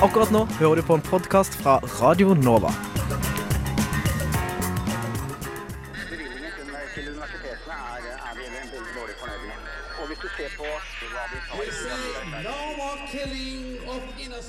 Akkurat nå hører du på en podkast fra Radio Nova.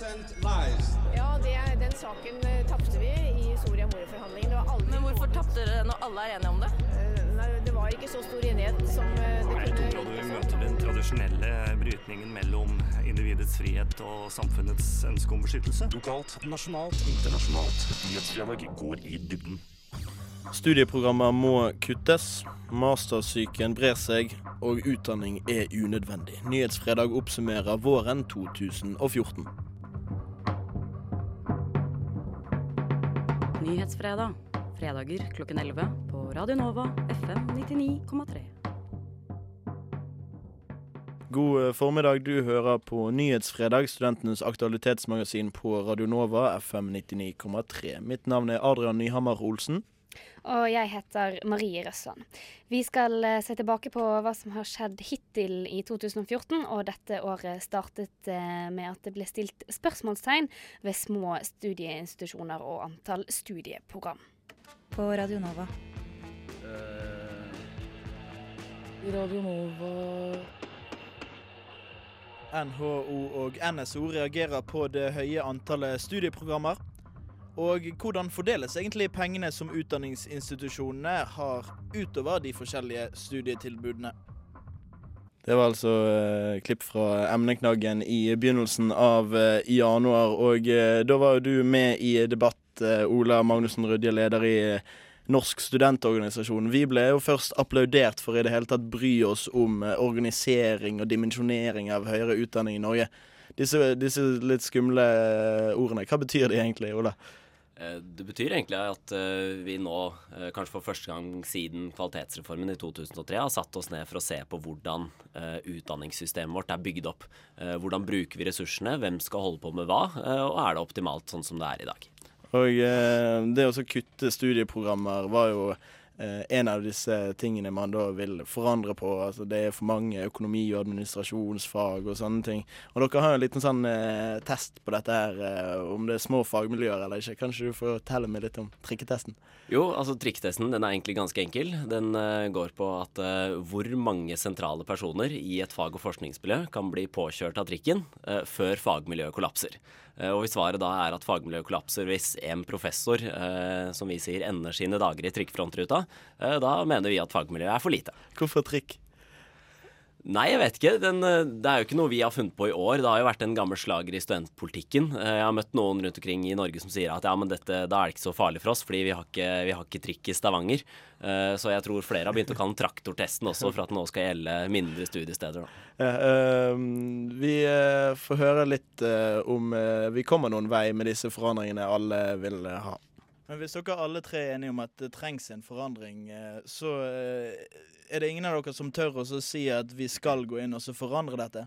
er, er. Ja, det, er- den saken eh, tapte vi i Soria Moria-forhandlingene. Det var aldri Men hvorfor tapte dere når alle er enige om det? Eh, Nei, det var ikke så stor enighet som eh, det kunne tradisjonelle brytningen mellom individets frihet og samfunnets ønske om beskyttelse. Lokalt, nasjonalt, internasjonalt. Nyhetsfredag går i dybden. Studieprogrammer må kuttes, mastersyken brer seg, og utdanning er unødvendig. Nyhetsfredag oppsummerer våren 2014. Nyhetsfredag. Fredager klokken 11 på Radio Nova FM 99,3. God eh, formiddag, du hører på Nyhetsfredag, studentenes aktualitetsmagasin på Radio Nova FM 99,3. Mitt navn er Adrian Nyhammer Olsen. Og jeg heter Marie Røsland. Vi skal eh, se tilbake på hva som har skjedd hittil i 2014, og dette året startet eh, med at det ble stilt spørsmålstegn ved små studieinstitusjoner og antall studieprogram. På Radio Nova. Radio Nova NHO og NSO reagerer på det høye antallet studieprogrammer. Og hvordan fordeles egentlig pengene som utdanningsinstitusjonene har utover de forskjellige studietilbudene? Det var altså eh, klipp fra emneknaggen i begynnelsen av eh, januar. Og eh, da var jo du med i debatt, eh, Ola Magnussen Rødje, leder i Norsk studentorganisasjon. Vi ble jo først applaudert for i det hele tatt bry oss om eh, organisering og dimensjonering av høyere utdanning i Norge. Disse, disse litt skumle eh, ordene, hva betyr de egentlig, Ola? Eh, Det betyr egentlig at vi nå, kanskje for første gang siden kvalitetsreformen i 2003, har satt oss ned for å se på hvordan utdanningssystemet vårt er bygd opp. Hvordan bruker vi ressursene, hvem skal holde på med hva, og er det optimalt sånn som det er i dag. Og eh, det å kutte studieprogrammer var jo eh, en av disse tingene man da vil forandre på. Altså det er for mange økonomi- og administrasjonsfag og sånne ting. Og dere har jo en liten sånn eh, test på dette her, eh, om det er små fagmiljøer eller ikke. Kanskje du får fortelle meg litt om trikketesten? Jo, altså trikketesten den er egentlig ganske enkel. Den eh, går på at eh, hvor mange sentrale personer i et fag- og forskningsmiljø kan bli påkjørt av trikken før fagmiljøet kollapser. Eh, og hvis svaret da er at fagmiljøet kollapser hvis en professor, eh, som vi sier, ender sine dager i trikkfrontruta, eh, da mener vi at fagmiljøet er for lite. Hvorfor trikk? Nei, jeg vet ikke. Den, eh, det er jo ikke noe vi har funnet på i år. Det har jo vært en gammel slager i studentpolitikken. Eh, Jeg har møtt noen rundt omkring i Norge som sier at ja, men dette, da er det ikke så farlig for oss, fordi vi har ikke, vi har ikke trikk i Stavanger. Eh, Så jeg tror flere har begynt å kalle den traktortesten også, for at den nå skal gjelde mindre studiesteder. Ja, vi får høre litt om vi kommer noen vei med disse forandringene alle vil ha. Men hvis dere alle tre er enige om at det trengs en forandring, eh, så eh, er det ingen av dere som tør å si at vi skal gå inn og så forandre dette?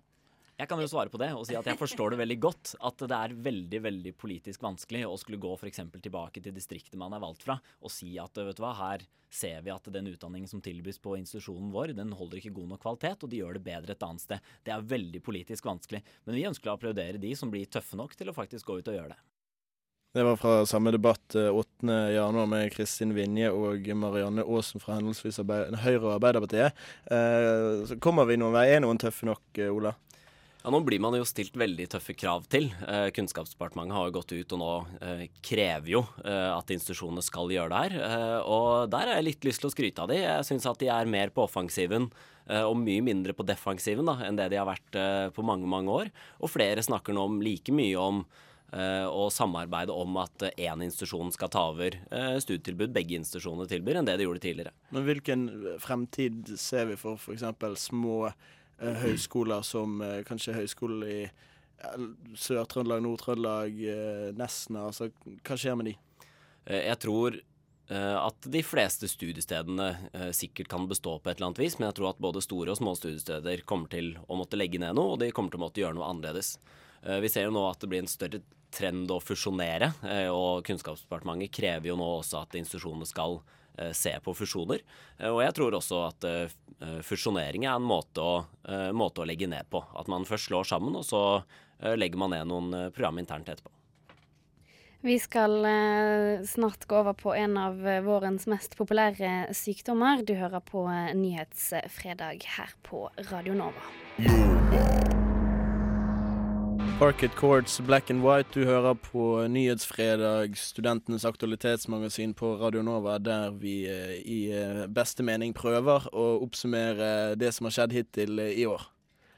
Jeg kan jo svare på det og si at jeg forstår det veldig godt. At det er veldig veldig politisk vanskelig å skulle gå f.eks. tilbake til distriktet man er valgt fra, og si at vet du hva, her ser vi at den utdanningen som tilbys på institusjonen vår, den holder ikke god nok kvalitet, og de gjør det bedre et annet sted. Det er veldig politisk vanskelig. Men vi ønsker å applaudere de som blir tøffe nok til å faktisk gå ut og gjøre det. Det var fra samme debatt eh, 8. januar med Kristin Vinje og Marianne Aasen fra henholdsvis Høyre og Arbeiderpartiet. Eh, Så kommer vi noen vei. Er noen tøffe nok, eh, Ola? Ja, Nå blir man jo stilt veldig tøffe krav til. Eh, Kunnskapsdepartementet har jo gått ut og nå eh, krever jo eh, at institusjonene skal gjøre det her. Eh, og der har jeg litt lyst til å skryte av de. Jeg syns at de er mer på offensiven eh, og mye mindre på defensiven da, enn det de har vært eh, på mange, mange år. Og flere snakker nå om like mye om eh, å samarbeide om at én institusjon skal ta over eh, studietilbud begge institusjonene tilbyr, enn det de gjorde tidligere. Men hvilken fremtid ser vi for f.eks. små eh, høyskoler som kanskje høyskolen i Sør-Trøndelag, Nord-Trøndelag, Nesna? Altså, hva skjer med de? Jeg tror at de fleste studiestedene sikkert kan bestå på et eller annet vis, men jeg tror at både store og små studiesteder kommer til å måtte legge ned noe, og de kommer til å måtte gjøre noe annerledes. Vi ser jo nå at det blir en større trend å fusjonere, eh, og Kunnskapsdepartementet krever jo nå også at institusjonene skal eh, se på fusjoner. Eh, og jeg tror også at fusjonering er en måte å, måte å legge ned på. At man først slår sammen, og så legger man ned noen program internt etterpå. Vi skal snart gå over på en av vårens mest populære sykdommer. Du hører på Nyhetsfredag her på Radio Nova. Parket Courts Black and White. Du hører på Nyhetsfredag, studentenes aktualitetsmagasin på Radio Nova, der vi eh, i eh, beste mening prøver å oppsummere det som har skjedd hittil eh, i år.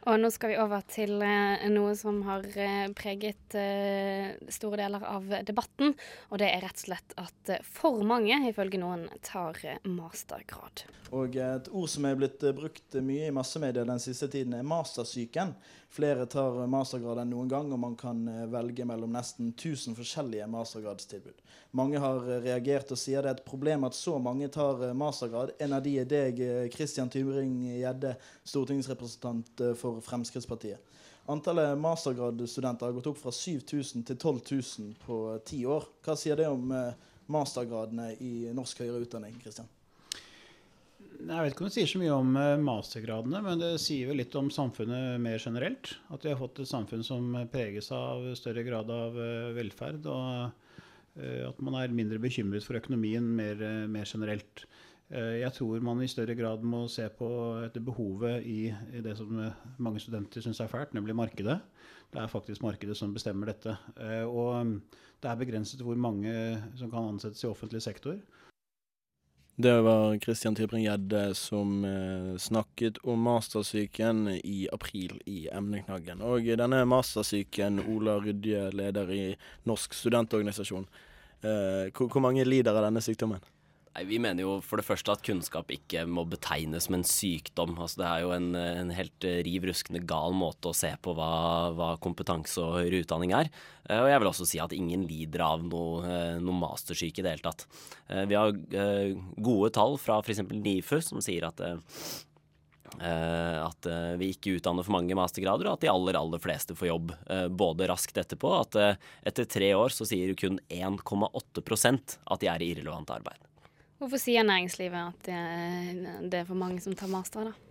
Og nå skal vi over til eh, noe som har eh, preget eh, store deler av debatten. Og det er rett og slett at for mange, ifølge noen, tar mastergrad. Og et ord som er blitt brukt mye i massemedia den siste tiden, er mastersyken. Flere tar mastergrad enn noen gang, og man kan velge mellom nesten 1000 forskjellige mastergradstilbud. Mange har reagert og sier det er et problem at så mange tar mastergrad. En av de er deg, Kristian Christian Tybring-Gjedde, stortingsrepresentant eh, for Fremskrittspartiet. Antallet mastergradstudenter har gått opp fra 7000 til 12 000 på eh, ti år. Hva sier det om eh, mastergradene i norsk høyere utdanning, Kristian? Jeg vet ikke om det sier så mye om eh, mastergradene, men det sier jo litt om samfunnet mer generelt. At vi har fått et samfunn som preges av større grad av velferd, og at man er mindre bekymret for økonomien mer, mer generelt. Eh, Jeg tror man i større grad må se på etter behovet i, det som eh, mange studenter syns er fælt, nemlig markedet. Det er faktisk markedet som bestemmer dette. Eh, Og mm, det er begrenset hvor mange som kan ansettes i offentlig sektor. Det var Christian Tybring-Gjedde som snakket om mastersyken i april i emneknaggen. Og denne mastersyken, Ola Rydje, leder i Norsk studentorganisasjon. Hvor mange lider av denne sykdommen? Nei, Vi mener jo for det første at kunnskap ikke må betegnes som en sykdom. Altså, det er jo en, en helt riv ruskende gal måte å se på hva, hva kompetanse og høyere utdanning er. Eh, Og jeg vil også si at ingen lider av noe, eh, noe mastersyke i det hele tatt. Eh, Vi har gode tall fra f.eks. NIFU som sier at at vi ikke utdanner for mange mastergrader, og at de aller aller fleste får jobb både raskt etterpå. At etter tre år så sier kun 1,8% at de er i irrelevant arbeid. Hvorfor sier næringslivet at det, det er for mange som tar master, da?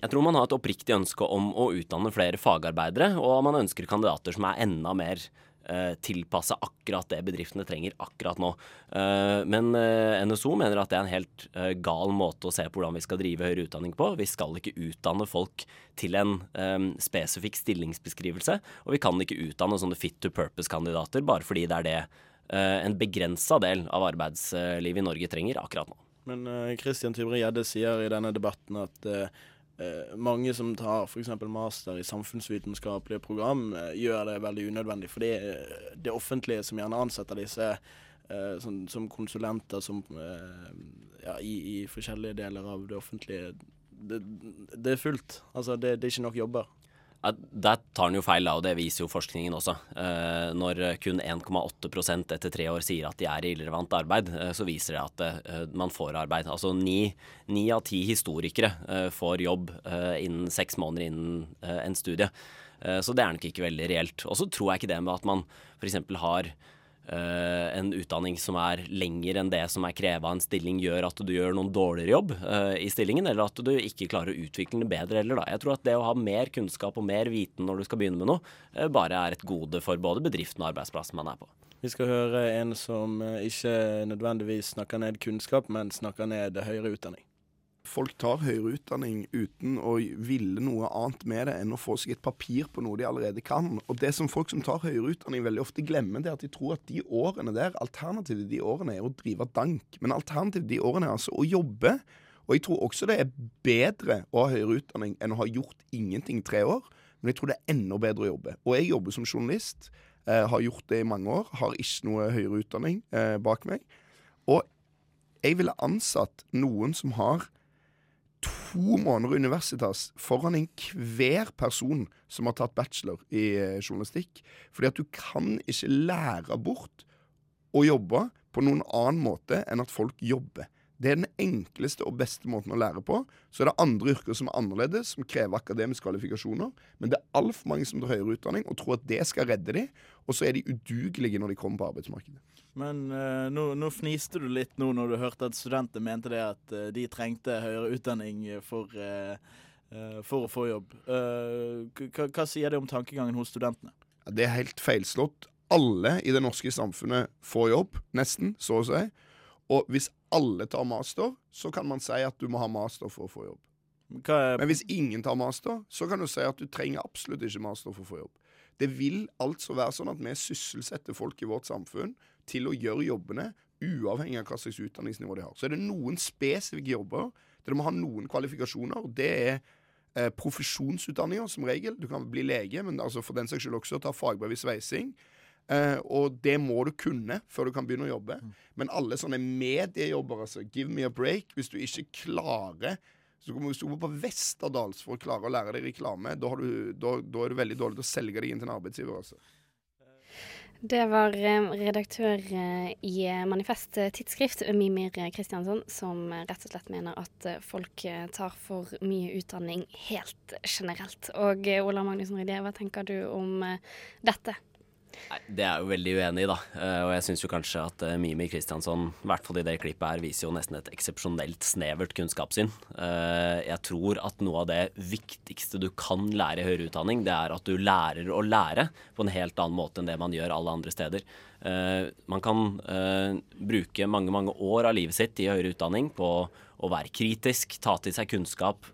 Jeg tror man har et oppriktig ønske om å utdanne flere fagarbeidere, og man ønsker kandidater som er enda mer eh, akkurat det bedriftene trenger akkurat nå. Eh, men eh, NSO mener at det er en helt eh, gal måte å se på hvordan vi skal drive høyere utdanning på. Vi skal ikke utdanne folk til en spesifikk stillingsbeskrivelse, og vi kan ikke utdanne sånne fit to purpose-kandidater bare fordi det er det en begrensa del av arbeidslivet i Norge trenger akkurat nå. Men Kristian Christian Tybring-Gjedde sier i denne debatten at eh, eh, mange som tar f.eks. master i samfunnsvitenskapelige program, eh, gjør det veldig unødvendig. For det er det offentlige som gjerne ansetter disse eh, som, som konsulenter som, eh, ja, i, i forskjellige deler av det offentlige Det, det er fullt. Altså, det, det er ikke nok jobber. Der tar han jo feil, og det viser jo forskningen også. Eh, når kun 1,8% etter tre år sier at de er i irrelevant arbeid, eh, så viser det at eh, man får arbeid. Altså ni, av ti historikere får jobb innen seks måneder innen en studie. Så det er nok ikke veldig reelt. Og så tror jeg ikke det med at man f.eks. har eh, en utdanning som er lenger enn det som er krevet av en stilling, gjør at du gjør noen dårligere jobb uh, i stillingen, eller at du ikke klarer å utvikle den bedre heller. Da. Jeg tror at det å ha mer kunnskap og mer viten når du skal begynne med noe, uh, bare er et gode for både bedriften og arbeidsplassen man er på. Vi skal høre en som ikke nødvendigvis snakker ned kunnskap, men snakker ned høyere utdanning. Folk tar høyere utdanning uten å ville noe annet med det enn å få seg et papir på noe de allerede kan. Og det som folk som tar høyere utdanning veldig ofte glemmer, det er at de tror at de årene der, alternativet de årene er å drive dank. Men alternativet de årene er altså å jobbe. Og jeg tror også det er bedre å ha høyere utdanning enn å ha gjort ingenting i tre år. Men jeg tror det er enda bedre å jobbe. Og jeg jobber som journalist. Eh, har gjort det i mange år. Har ikke noe høyere utdanning eh, bak meg. Og jeg ville ansatt noen som har to måneder universitas foran enhver person som har tatt bachelor i eh, journalistikk. Fordi at du kan ikke lære bort å jobbe på noen annen måte enn at folk jobber. Det er den enkleste og beste måten å lære på. Så er det andre yrker som er annerledes, som krever akademiske kvalifikasjoner. Men det er altfor mange som tar høyere utdanning og tror at det skal redde dem, og så er de udugelige når de kommer på arbeidsmarkedet. Men uh, nå, nå fniste du litt nå når du hørte at studenter mente det at uh, de trengte høyere utdanning for, uh, for å få jobb. Hva, sier det om tankegangen hos studentene? Det er helt feilslått. Alle i det norske samfunnet får jobb, nesten, så å si. Og hvis alle tar master, så kan man si at du må ha master for å få jobb. Men hvis ingen tar master, så kan du si at du trenger absolutt ikke master for å få jobb. Det vil altså være sånn at vi sysselsetter folk i vårt samfunn til å gjøre jobbene uavhengig av hva slags utdanningsnivå de har. Så er det noen spesifikke jobber der du må ha noen kvalifikasjoner. og Det er eh, profesjonsutdanninger som regel. Du kan bli lege, men altså for den saks skyld også ta fagbrev i sveising. Uh, og det må du kunne før du kan begynne å jobbe. Men alle sånne mediejobber, altså give me a break, hvis du ikke klarer så du Hvis du på Westerdals for å klare å lære deg reklame, da, du, da, da er du veldig dårlig til å selge deg inn til en arbeidsgiver. altså. Det var eh, redaktør eh, i eh, Manifest tidsskrift, Mimir Kristiansson, som rett og slett mener at folk tar for mye utdanning helt generelt. Og Ola Magnussen Rydje, hva tenker du om dette? Nei, Det er jeg jo veldig uenig i, da. Eh, og jeg syns jo kanskje at uh, Mimi Kristiansson, i hvert fall i det klippet her, viser jo nesten et eksepsjonelt snevert kunnskapssyn. Eh, jeg tror at noe av det viktigste du kan lære i høyere utdanning, det er at du lærer å lære på en helt annen måte enn det man gjør alle andre steder. Eh, man kan eh, bruke mange, mange år av livet sitt i høyere utdanning på å være kritisk, ta til seg kunnskap.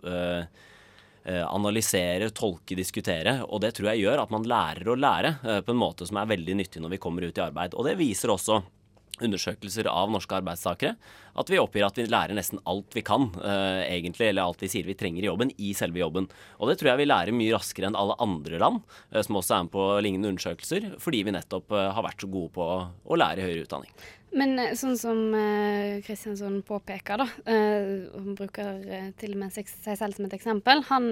Eh, analysere, tolke, diskutere. Og det tror jeg gjør at man lærer å lære eh, på en måte som er veldig nyttig når vi kommer ut i arbeid. Og det viser også undersøkelser av norske arbeidstakere at vi oppgir at vi lærer nesten alt vi kan, uh, egentlig, eller alt vi sier vi trenger i jobben, i selve jobben. Og det tror jeg vi lærer mye raskere enn alle andre land, uh, som også er med på lignende undersøkelser, fordi vi nettopp uh, har vært så gode på å lære i høyere utdanning. Men sånn som Kristiansson påpeker, da, han bruker til og med seg, selv som et eksempel. Han,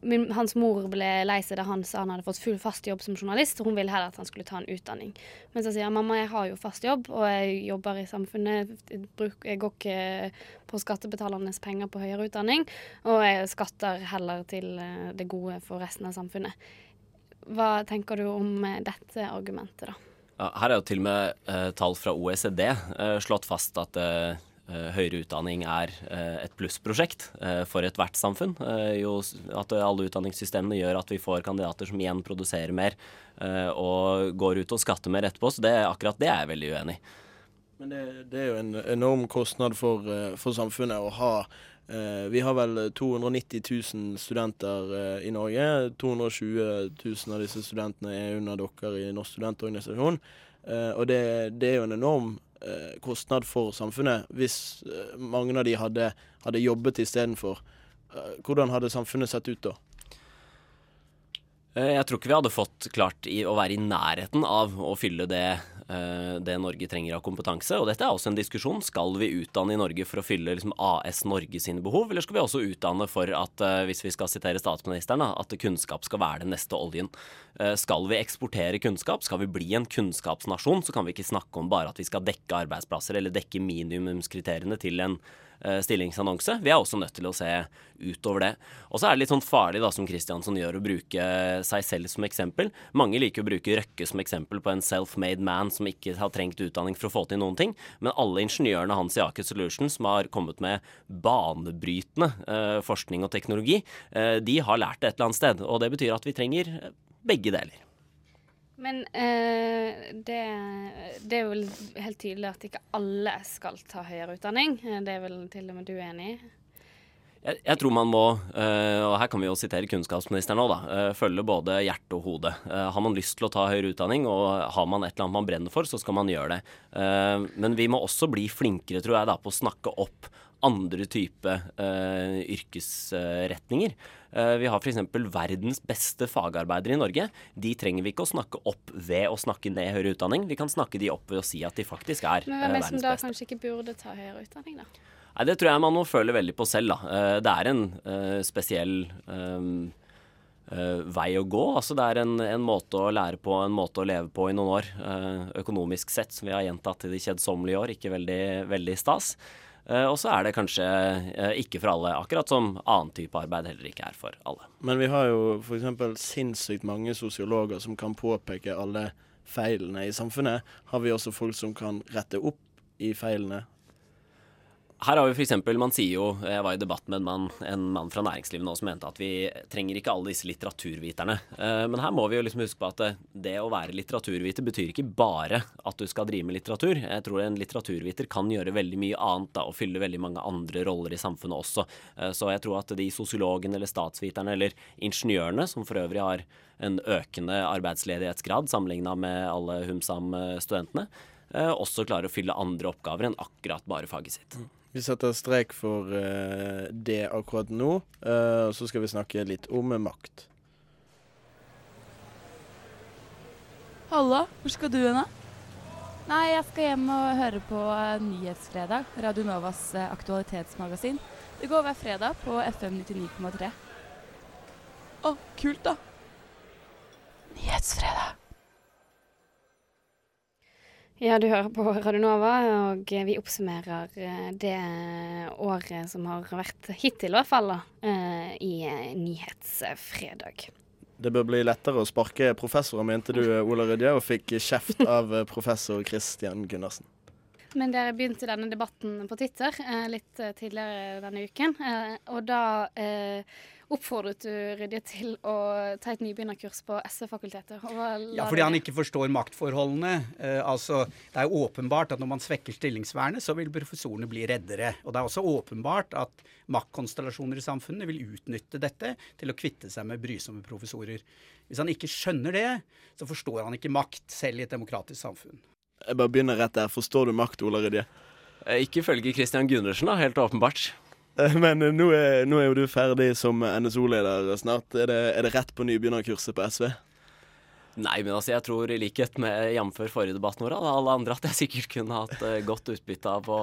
min, hans mor ble lei seg da han sa han hadde fått full fast jobb som journalist, og hun ville heller at han skulle ta en utdanning. Men så sier han mamma, jeg har jo fast jobb, og jeg jobber i samfunnet, jeg, bruk, jeg går ikke på skattebetalernes penger på høyere utdanning, og jeg skatter heller til eh, det gode for resten av samfunnet. Hva tenker du om eh, dette argumentet, da? Her er jo til og med eh, tall fra OECD eh, slått fast at eh, eh, høyere utdanning er eh, et plussprosjekt eh, for ethvert samfunn. Eh, jo, at alle utdanningssystemene gjør at vi får kandidater som igjen produserer mer eh, og går ut og skatter mer etterpå, så det, akkurat det er jeg veldig uenig i. Men det, det er jo en enorm kostnad for, eh, for samfunnet å ha eh, Vi har vel 290 000 studenter eh, i Norge. 220 000 av disse studentene er under dere i Norsk studentorganisasjon. Eh, og det, det er jo en enorm eh, kostnad for samfunnet hvis eh, mange av de hadde, hadde jobbet istedenfor. Uh, hvordan hadde samfunnet sett ut da? Eh, Jeg tror ikke vi hadde fått klart å være i nærheten av å fylle det, eh, det Norge trenger av kompetanse. Og dette er også en diskusjon. Skal vi utdanne i Norge for å fylle liksom AS Norge sine behov, eller skal vi også utdanne for at, eh, hvis vi skal sitere statsministeren, at kunnskap skal være den neste oljen? Eh, Skal vi eksportere kunnskap, skal vi bli en kunnskapsnasjon, så kan vi ikke snakke om bare at vi skal dekke arbeidsplasser eller dekke minimumskriteriene til en eh, stillingsannonse. Vi er også nødt til å se utover det. Og så er det litt sånn farlig, da, som Kristiansson gjør, å bruke seg selv som eksempel. Mange liker å bruke Røkke som eksempel på en self-made man som ikke har trengt utdanning for å få til noen ting. Men alle ingeniørene hans i Aker Solutions som har kommet med banebrytende eh, forskning og teknologi, eh, de har lært det et eller annet sted. Og det betyr at vi trenger begge deler. Men eh, det, det er vel helt tydelig at ikke alle skal ta høyere utdanning. Eh, Det er vel til og med du enig i? Jeg, jeg tror man må, eh, og her kan vi jo sitere kunnskapsministeren òg, da, eh, følge både hjerte og hode. Har man lyst til å ta høyere utdanning, og har man et eller annet man brenner for, så skal man gjøre det. Men vi må også bli flinkere, tror jeg, da, på å snakke opp andre type yrkesretninger. Eh, vi har f.eks. verdens beste fagarbeidere i Norge. De trenger vi ikke å snakke opp ved å snakke ned høyere utdanning. Vi kan snakke de opp ved å si at de faktisk er Men eh, hvem er det som da kanskje ikke burde ta høyere utdanning, da? Nei, Det tror jeg man må føle veldig på selv. da. Eh, Det er en spesiell vei å gå. Altså det er en, en måte å lære på, en måte å leve på i noen år. økonomisk sett, som vi har gjentatt i de kjedsommelige år. Ikke veldig, veldig stas. Eh, og så er det kanskje eh, ikke for alle, akkurat som annen type arbeid heller ikke er for alle. Men vi har jo f.eks. sinnssykt mange sosiologer som kan påpeke alle feilene i samfunnet. Har vi også folk som kan rette opp i feilene? Her har vi for eksempel, man sier jo, Jeg var i debatt med en mann, en mann fra næringslivet nå som mente at vi trenger ikke alle disse litteraturviterne. Eh, Men her må vi jo liksom huske på at det, det å være litteraturviter betyr ikke bare at du skal drive med litteratur. Jeg tror en litteraturviter kan gjøre veldig mye annet da, og fylle veldig mange andre roller i samfunnet også. Eh, Så jeg tror at de sosiologene eller statsviterne eller ingeniørene, som for øvrig har en økende arbeidsledighetsgrad sammenligna med alle Humsam-studentene, eh, også klarer å fylle andre oppgaver enn akkurat bare faget sitt. Vi setter strek for uh, det akkurat nå, eh, og så skal vi snakke litt om makt. Halla, hvor skal du hen? Nei, jeg skal hjem og høre på eh, Nyhetsfredag, Radio Novas aktualitetsmagasin. Det går hver fredag på FM 99,3. Å, kult da. Nyhetsfredag. Ja, du hører på Radio Nova, og vi oppsummerer eh, det året som har vært hittil, i hvert fall, eh, i eh, Nyhetsfredag. Det bør bli lettere å sparke professorer, mente du, Ola Rydje, og fikk kjeft av professor Christian Gundersen. Men dere begynte denne debatten på Twitter eh, litt eh, tidligere denne uken. Eh, og da eh, oppfordret du Rydje til å ta et nybegynnerkurs på SV-fakultetet. Ja, fordi han ikke forstår maktforholdene. Eh, altså, det er åpenbart at når man svekker stillingsvernet, så vil professorene bli reddere. Og det er også åpenbart at maktkonstellasjoner i samfunnet vil utnytte dette til å kvitte seg med brysomme professorer. Hvis han ikke skjønner det, så forstår han ikke makt, selv i et demokratisk samfunn. Jeg bare begynner rett der. Forstår du makt, Ola Rydje? Eh, Ikke ifølge Christian Gundersen, da, helt åpenbart. Eh, Men eh, nå er, nå er jo du ferdig som NSO-leder snart. Er det, er det rett på nybegynnerkurset på SV? Nei, men altså, jeg tror i likhet med jf. forrige debatten Nora, alle andre, at jeg sikkert kunne hatt godt utbytte av å,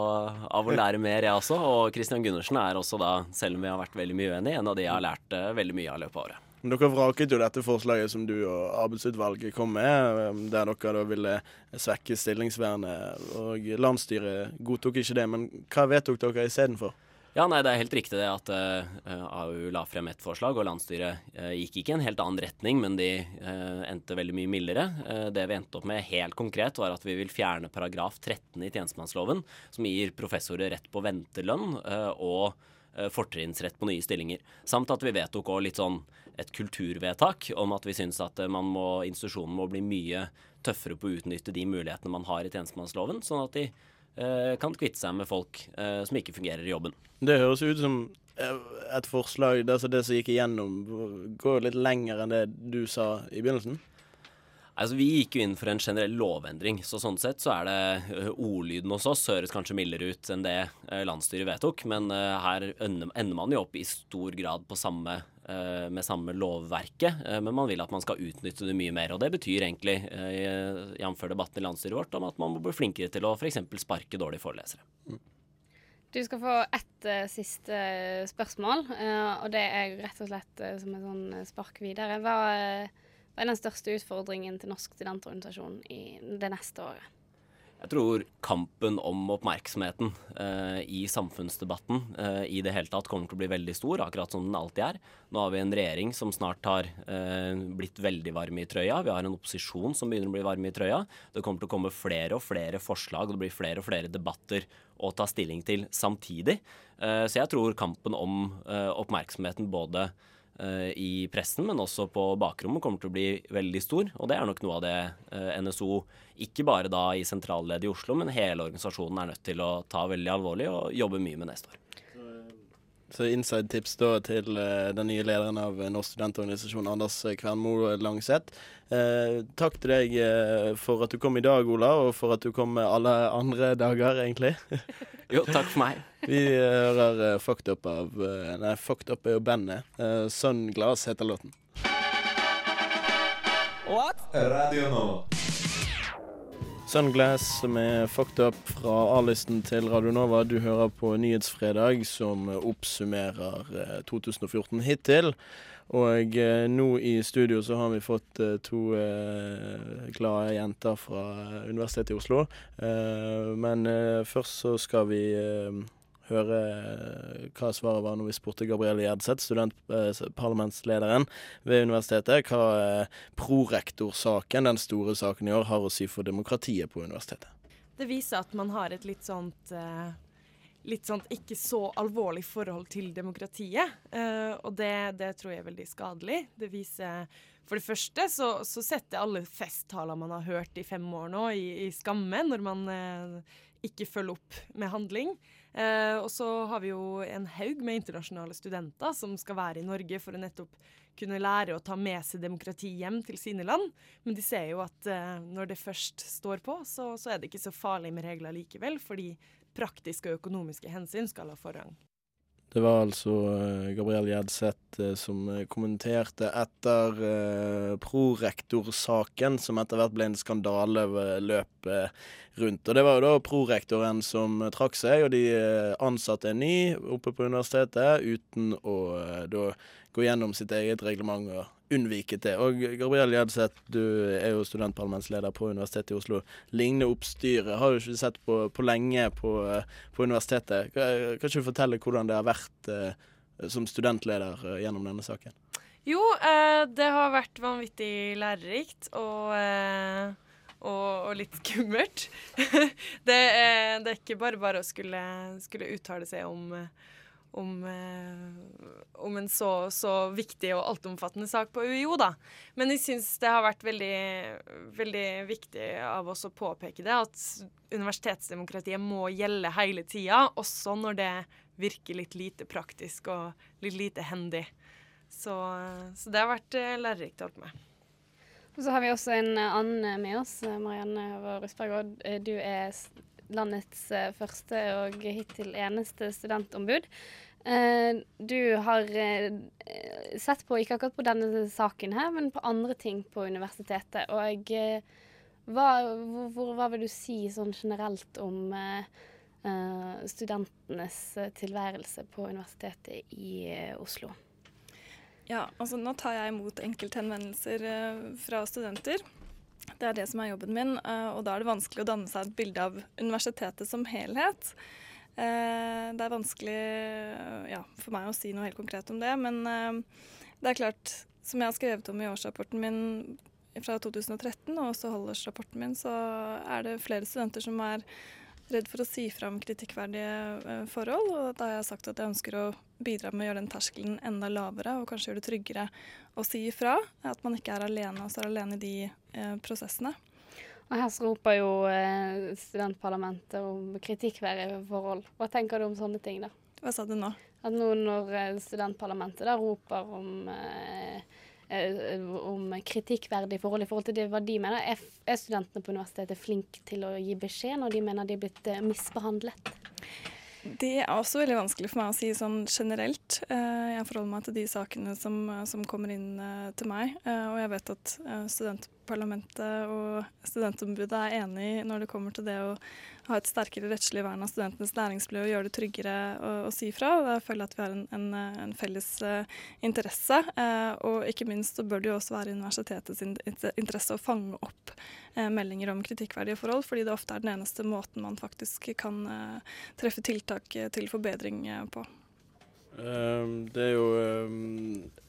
av å lære mer, jeg også. Og Christian Gundersen er også da, selv om vi har vært veldig mye uenige, en av de jeg har lært veldig mye av løpet av året. Dere vraket jo dette forslaget som du og arbeidsutvalget kom med, eh, der dere da ville svekke stillingsvernet. Og landsstyret godtok ikke det. Men hva vedtok dere istedenfor? Ja, nei, det er helt riktig det at uh, AU la frem et forslag, og landsstyret uh, gikk ikke i en helt annen retning, men de uh, endte veldig mye mildere. Eh, det vi endte opp med helt konkret, var at vi vil fjerne paragraf 13 i tjenestemannsloven, som gir professorer rett på ventelønn eh, og eh, fortrinnsrett på nye stillinger. Samt at vi vedtok også litt sånn et kulturvedtak om at vi syns at eh, man må, institusjonen må bli mye tøffere på å utnytte de mulighetene man har i tjenestemannsloven, sånn at de eh, kan kvitte seg med folk eh, som ikke fungerer i jobben. Det høres ut som eh, et forslag altså det som gikk igjennom, går litt lenger enn det du sa i begynnelsen. Altså, Vi gikk jo inn for en generell lovendring, så sånn sett så er det ø, ordlyden hos oss høres kanskje mildere ut enn det ø, landsstyret vedtok, men her ender man jo opp i stor grad på samme, med samme lovverket, men man vil at man skal utnytte det mye mer. Og det betyr egentlig, jf. debatten i landsstyret vårt, om at man må bli flinkere til å f.eks. sparke dårlige forelesere. Du skal få ett eh, siste spørsmål, eh, og det er rett og slett eh, som en sånn eh, spark videre. Hva, hva er den største utfordringen til Norsk studentorganisasjon i det neste året? Jeg tror kampen om oppmerksomheten eh, i samfunnsdebatten eh, i det hele tatt kommer til å bli veldig stor, akkurat som den alltid er. Nå har vi en regjering som snart har eh, blitt veldig varm i trøya. Vi har en opposisjon som begynner å bli varm i trøya. Det kommer til å komme flere og flere forslag, det blir flere og flere debatter å ta stilling til samtidig. Eh, så jeg tror kampen om eh, oppmerksomheten både i pressen, men også på bakrommet kommer til å bli veldig stor. Og det er nok noe av det eh, NSO, ikke bare da i sentralleddet i Oslo, men hele organisasjonen er nødt til å ta veldig alvorlig og jobbe mye med neste år. Så inside tips da til uh, den nye lederen av eh, Norsk studentorganisasjon, Anders Kvernmo Langseth. Uh, takk til deg uh, for at du kom i dag, Ola, og for at du kom alle andre dager, egentlig. Jo, takk for meg. Vi eh, hører eh, Fucked Up av eh, Nei, Fucked Up er jo bandet. Uh, Sunglass heter låten. What? Radio Nova. Sunglass med Fucked Up fra A-listen til Radio Nova. Du hører på Nyhetsfredag, som oppsummerer eh, 2014 hittil. Og eh, nå i studio så har vi fått eh, to eh, glade jenter fra Universitetet i Oslo. Eh, men eh, først så skal vi eh, høre eh, hva svaret var når vi spurte Gabrielle Gjedseth, studentparlamentslederen ved universitetet, hva eh, prorektorsaken, den store saken i år, har å si for demokratiet på universitetet. Det viser at man har et litt sånt eh, litt sånt ikke så alvorlig forhold til demokratiet. Eh, og det, det, tror jeg er veldig skadelig. Det viser For det første så, så setter alle festtaler man har hørt i fem år nå, i, i skamme når man eh, ikke følger opp med handling. Eh, og så har vi jo en haug med internasjonale studenter som skal være i Norge for å nettopp kunne lære å ta med seg demokrati hjem til sine land. Men de ser jo at eh, når det først står på, så, så, er det ikke så farlig med regler likevel. Fordi praktiske og økonomiske hensyn skal ha forrang. Det var altså uh, Gabriel Gjedseth uh, som uh, kommenterte etter prorektorsaken, som etter hvert ble en skandale løpet rundt. Og Det var jo da prorektoren som trakk seg, og de ansatte en ny oppe på universitetet uten å da gå gjennom sitt eget reglement og unnvike det. Og Gabriel Gjedseth, du er jo studentparlamentsleder på Universitetet i Oslo. Lignende oppstyret har du ikke sett på, på lenge på, på, universitetet. Kan, ikke du fortelle hvordan det har vært eh, som studentleder eh, gjennom denne saken? Jo, eh, det har vært vanvittig lærerikt og, eh, og, og litt skummelt. det, er, det, er, ikke bare bare å skulle, skulle uttale seg om om, eh, om, en så, så, viktig og altomfattende sak på UiO, da. Men jeg syns det har vært veldig, veldig viktig av oss å påpeke det, at universitetsdemokratiet må gjelde hele tida, også når det virker litt lite praktisk og litt lite hendig. Så, så det har vært eh, lærerikt å holde med. Og så har vi også en annen med oss, Marianne Rusberg. Du er landets eh, første og hittil eneste studentombud. Eh, du har eh, sett på, ikke akkurat på denne saken her, men på andre ting på universitetet. Og hva, hvor, hva vil du si sånn generelt om studentenes tilværelse på Universitetet i Oslo? Ja, altså nå tar jeg imot enkelthenvendelser fra studenter. Det er det som er jobben min, eh, og da er det vanskelig å danne seg et bilde av universitetet som helhet. Eh, det er vanskelig ja, for meg å si noe helt konkret om det, men eh, det er klart, som jeg har skrevet om i årsrapporten min fra 2013, og også halvårsrapporten min, så er det flere studenter som er redd for å si fra om kritikkverdige eh, forhold. Og da har jeg sagt at jeg ønsker å bidra med å gjøre den terskelen enda lavere, og kanskje gjøre det tryggere å si ifra. At man ikke er alene og står alene i de eh, prosessene. Og her roper jo eh, studentparlamentet om kritikkverdige forhold. Hva tenker du om sånne ting, da? Hva sa du nå? At nå når studentparlamentet da roper om Eh, om kritikkverdige forhold i forhold til det, hva de mener. Er, studentene på universitetet flinke til å gi beskjed når de mener de er blitt eh, misbehandlet? Det er også veldig vanskelig for meg å si sånn generelt. Eh, jeg forholder meg til de sakene som, som kommer inn til meg. Og jeg vet at studentparlamentet og studentombudet er enig når det kommer til det å ha et sterkere rettslig vern av studentenes læringsmiljø og gjøre det tryggere å, å si fra. Føler jeg at vi har en, en, en felles uh, interesse. Uh, og ikke minst så bør det jo også være universitetets interesse å fange opp uh, meldinger om kritikkverdige forhold, fordi det ofte er den eneste måten man faktisk kan treffe tiltak til forbedring på. Um, det er jo um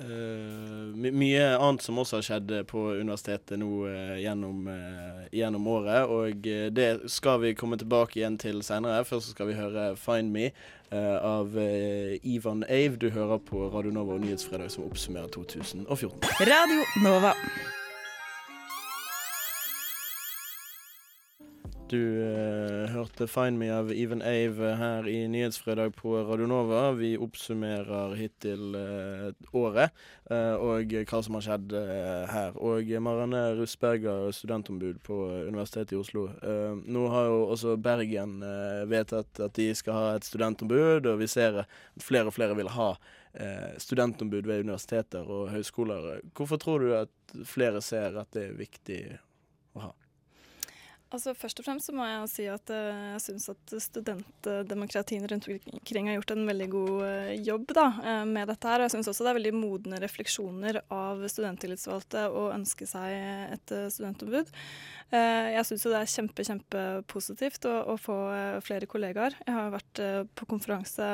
Uh, my mye annet som også har skjedd på universitetet nå uh, gjennom, uh, gjennom, året. Og det skal vi komme tilbake igjen til senere. Først skal vi høre 'Find Me' av Ivan Ave. Du hører på Radio Nova og Nyhetsfredag som oppsummerer 2014. Radio Nova. Du uh, hørte 'Find Me' av Even Ave her i Nyhetsfredag på Radio Nova. Vi oppsummerer hittil uh, året uh, og hva som har skjedd her. Og Marianne Russberger, studentombud på Universitetet i Oslo. nå har jo også Bergen vedtatt at de skal ha et studentombud, og vi ser at flere og flere vil ha studentombud ved universiteter og høyskoler. Hvorfor tror du at flere ser at det er viktig å ha? Altså Først og fremst så må jeg si at eh, jeg syns at studentdemokratiene rundt omkring har gjort en veldig god eh, jobb da, eh, med dette her. Og jeg syns også det er veldig modne refleksjoner av studenttillitsvalgte å ønske seg et studentombud. Jeg syns det er kjempe, kjempepositivt å, å få flere kollegaer. Jeg har vært på konferanse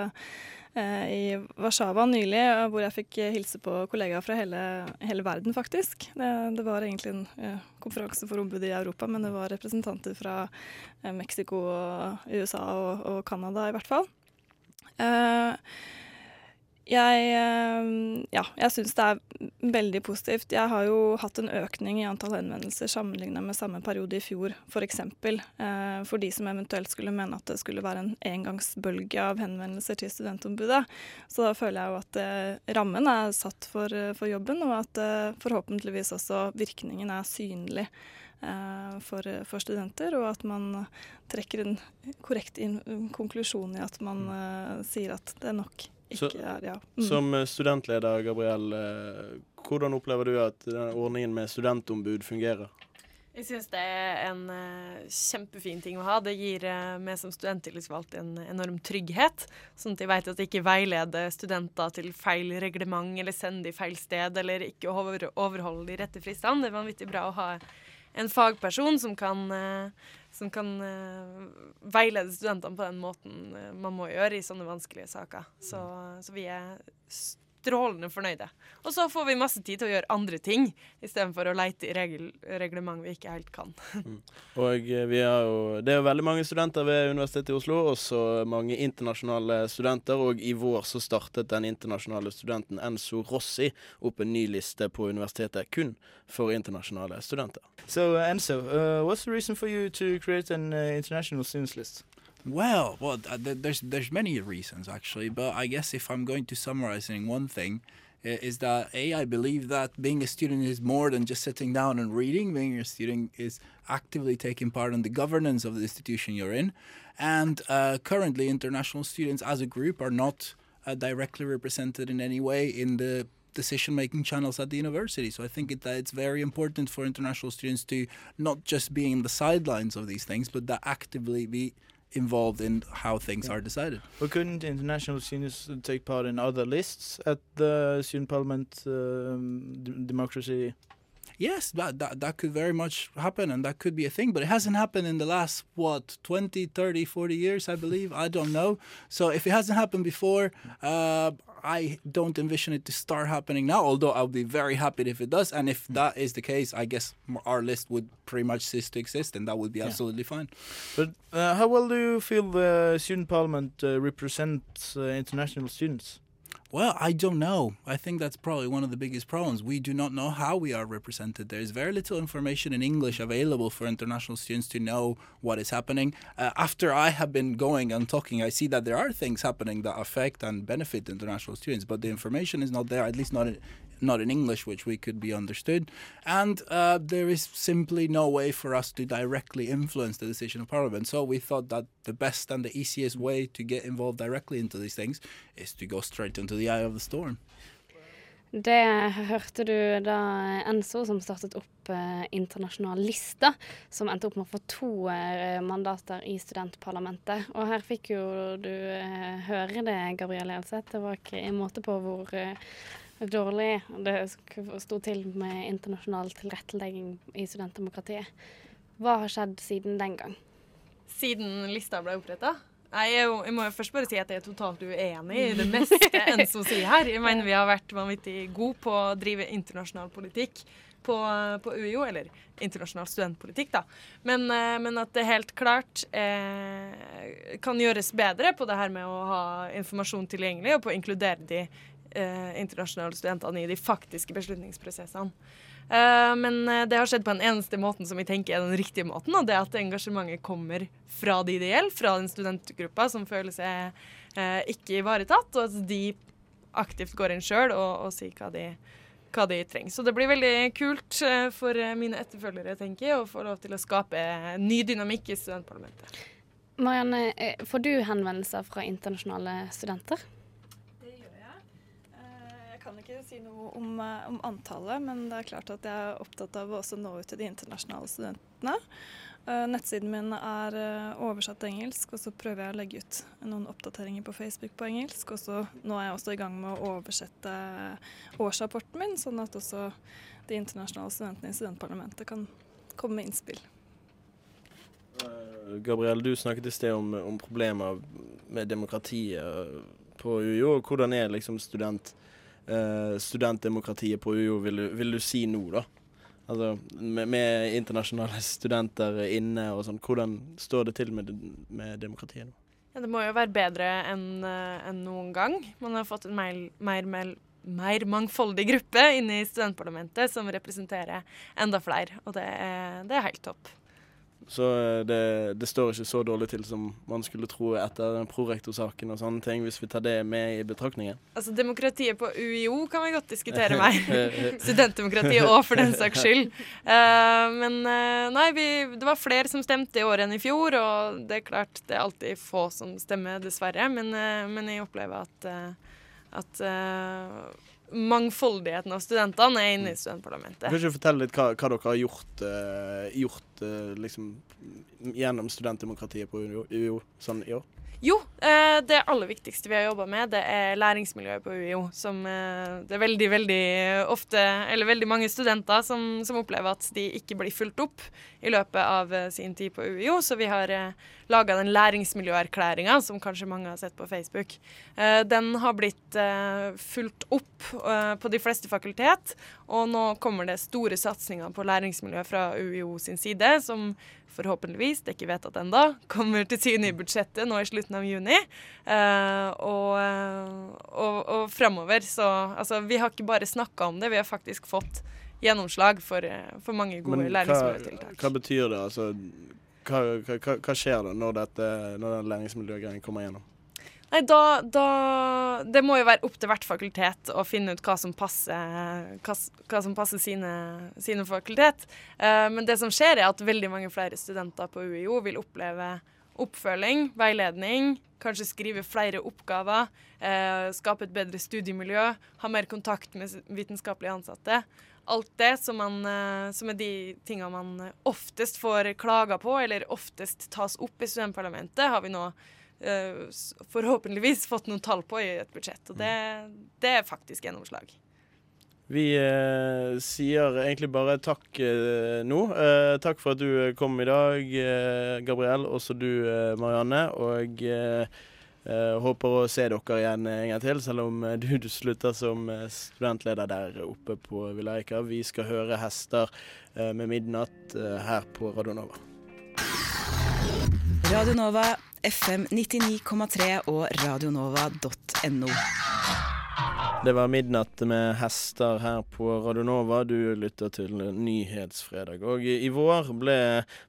i Warszawa nylig, eh, hvor jeg fikk eh, hilse på kollegaer fra hele, hele verden, faktisk. Det, det var egentlig en eh, konferanse for ombudet i Europa, men det var representanter fra eh, Mexico og USA og, og Canada, i hvert fall. Eh, jeg eh, ja, jeg syns det er veldig positivt. Jeg har jo hatt en økning i antall henvendelser sammenligna med samme periode i fjor, f.eks. eksempel. for de som eventuelt skulle mene at det skulle være en engangsbølge av henvendelser til studentombudet. Så da føler jeg jo at eh, rammen er satt for, eh, for jobben, og at eh, forhåpentligvis også virkningen er synlig. eh, For, for studenter, og at man trekker en korrekt konklusjon i at man eh, sier at det er nok ikke er ja. Mm. Som eh, studentleder, Gabriel, eh, hvordan opplever du at denne ordningen med studentombud fungerer? Jeg syns det er en uh, kjempefin ting å ha. Det gir uh, meg som studenttillitsvalgt en enorm trygghet. Sånn at jeg vet at jeg ikke veileder studenter til feil reglement eller sender de feil sted eller ikke over overholder de rette fristene. Det er vanvittig bra å ha en fagperson som kan, eh, som kan eh, veilede studentene på den måten eh, man må gjøre i sånne vanskelige saker. Så, så vi er strålende fornøyde. Og så får vi masse tid til å gjøre andre ting, istedenfor å leite i regel, reglement vi ikke helt kan. Og eh, vi har jo, Det er jo veldig mange studenter ved Universitetet i Oslo, også mange internasjonale studenter. Og i vår så startet den internasjonale studenten Enzo Rossi opp en ny liste på universitetet kun for internasjonale studenter. So, uh, Enzo, uh, what's the reason for you to create an uh, international students list? Well, well, th- th- there's there's many reasons actually, but I guess if I'm going to summarize in one thing, is that a I believe that being a student is more than just sitting down and reading. Being a student is actively taking part in the governance of the institution you're in, and uh, currently international students as a group are not uh, directly represented in any way in the decision making channels at the university. So I think it, that it's very important for international students to not just be in the sidelines of these things, but that actively be involved in how things are decided. But couldn't international students take part in other lists at the student parliament um, democracy? Yes, that, that that could very much happen and that could be a thing, but it hasn't happened in the last what 20, 30, 40 years, I believe. I don't know. So if it hasn't happened before, uh, I don't envision it to start happening now, although I'll be very happy if it does. And if that is the case, I guess our list would pretty much cease to exist and that would be Yeah. absolutely fine. But uh, how well do you feel the student parliament uh, represents uh, international students? Well, I don't know. I think that's probably one of the biggest problems. We do not know how we are represented. There is very little information in English available for international students to know what is happening. Uh, after I have been going and talking, I see that there are things happening that affect and benefit international students, but the information is not there, at least not in, not in English, which we could be understood. And uh, there is simply no way for us to directly influence the decision of Parliament. So we thought that the best and the easiest way to get involved directly into these things is to go straight into the eye of the storm. Det hørte du da Enso, som startet opp eh, internasjonal som endte opp med å få to eh, mandater i studentparlamentet. Og her fikk jo du eh, høre det, Gabrielle Elseth. Det var ikke en måte på hvor eh, dårlig det sto til med internasjonal tilrettelegging i studentdemokratiet. Hva har skjedd siden den gang? Siden lista ble oppretta? Nei, jeg må jo først bare si at jeg er totalt uenig i det meste Enso sier her. Jeg mener vi har vært vanvittig gode på å drive internasjonal politikk på, på UiO, eller internasjonal studentpolitikk, da. Men, eh, men at det helt klart eh, kan gjøres bedre på det her med å ha informasjon tilgjengelig, og på å inkludere de eh, internasjonale studentene i de faktiske beslutningsprosessene. Eh, men eh, det har skjedd på den eneste måten som vi tenker er den riktige måten, og det er at engasjementet kommer fra de det gjelder, fra den studentgruppa som føler seg eh, ikke ivaretatt, og at de aktivt går inn sjøl og, og sier hva de, hva de trenger. Så det blir veldig kult eh, for eh, mine etterfølgere, tenker jeg, å få lov til å skape ny dynamikk i studentparlamentet. Marianne, får du henvendelser fra internasjonale studenter? Det gjør jeg. Eh, Jeg kan ikke vanskelig å si noe om, eh, om antallet, men det er klart at jeg er opptatt av å også nå ut til de internasjonale studentene. Eh, nettsiden min er eh, oversatt til engelsk, og så prøver jeg å legge ut noen oppdateringer på Facebook på engelsk. Og så nå er jeg også i gang med å oversette årsrapporten min, sånn at også de internasjonale studentene i studentparlamentet kan komme med innspill. Gabriel, du snakket i sted om, om problemer med demokratiet på UiO. Hvordan er liksom student, eh, studentdemokratiet på UiO, vil, vil du si nå, da? Altså, med, med internasjonale studenter inne og sånn, hvordan står det til med, med demokratiet nå? Ja, det må jo være bedre enn en noen gang. Man har fått en mer, mer, mer, mer mangfoldig gruppe inne i studentparlamentet som representerer enda flere, og det er, det er helt topp. Så eh, det, det står ikke så dårlig til som man skulle tro etter prorektorsaken og sånne ting, hvis vi tar det med i betraktningen. Altså, Demokratiet på UiO kan vi godt diskutere mer. Studentdemokratiet òg, for den saks skyld. Uh, men uh, nei, vi, det var flere som stemte i år enn i fjor, og det er klart det er alltid få som stemmer, dessverre. Men, uh, men jeg opplever at, at mangfoldigheten av studentene er inne i studentparlamentet. Kan ikke fortelle litt hva, hva dere har gjort, uh, gjort uh, liksom, gjennom studentdemokratiet på UiO sånn i år? Jo, eh, det aller viktigste vi har jobba med, det er læringsmiljøet på UiO. Som eh, det er veldig, veldig ofte, eller veldig mange studenter som, som opplever at de ikke blir fulgt opp i løpet av eh, sin tid på UiO. Så vi har laga den læringsmiljøerklæringa, som kanskje mange har sett på Facebook. Den har blitt fulgt opp på de fleste fakultet, og nå kommer det store satsinger på læringsmiljø fra UiO sin side, som forhåpentligvis, det er ikke vedtatt ennå, kommer til syne i budsjettet nå i slutten av juni. Eh, og og, og framover så Altså, vi har ikke bare snakka om det, vi har faktisk fått gjennomslag for, eh, for mange gode læringsmiljøtiltak. hva betyr det? Altså, hva, hva- hva skjer da når, dette, når den læringsmiljøgreien kommer gjennom? Nei, da, da Det må jo være opp til hvert fakultet å finne ut hva som passer, hva, hva som passer sine, sine fakultet. Eh, men det som skjer, er at veldig mange flere studenter på UiO vil oppleve oppfølging, veiledning, kanskje skrive flere oppgaver, eh, skape et bedre studiemiljø, ha mer kontakt med vitenskapelige ansatte. Alt det som, man, eh, som er de tingene man oftest får klager på, eller oftest tas opp i studentparlamentet, har vi nå forhåpentligvis fått noen tall på i et budsjett. Og det, det er faktisk gjennomslag. Vi eh, sier egentlig bare takk eh, nå. Eh, takk for at du kom i dag, eh, Gabriel. Også du, eh, Marianne. Og eh, eh, håper å se dere igjen en gang til, selv om eh, du, du slutter som eh, studentleder der oppe på Villa Eika. Vi skal høre 'Hester' eh, med midnatt eh, her på Radio Nova. Radio Nova, FM 99,3 og radionova.no. Det var midnatt med hester her på Radionova. Du lytter til Nyhetsfredag. Og i vår ble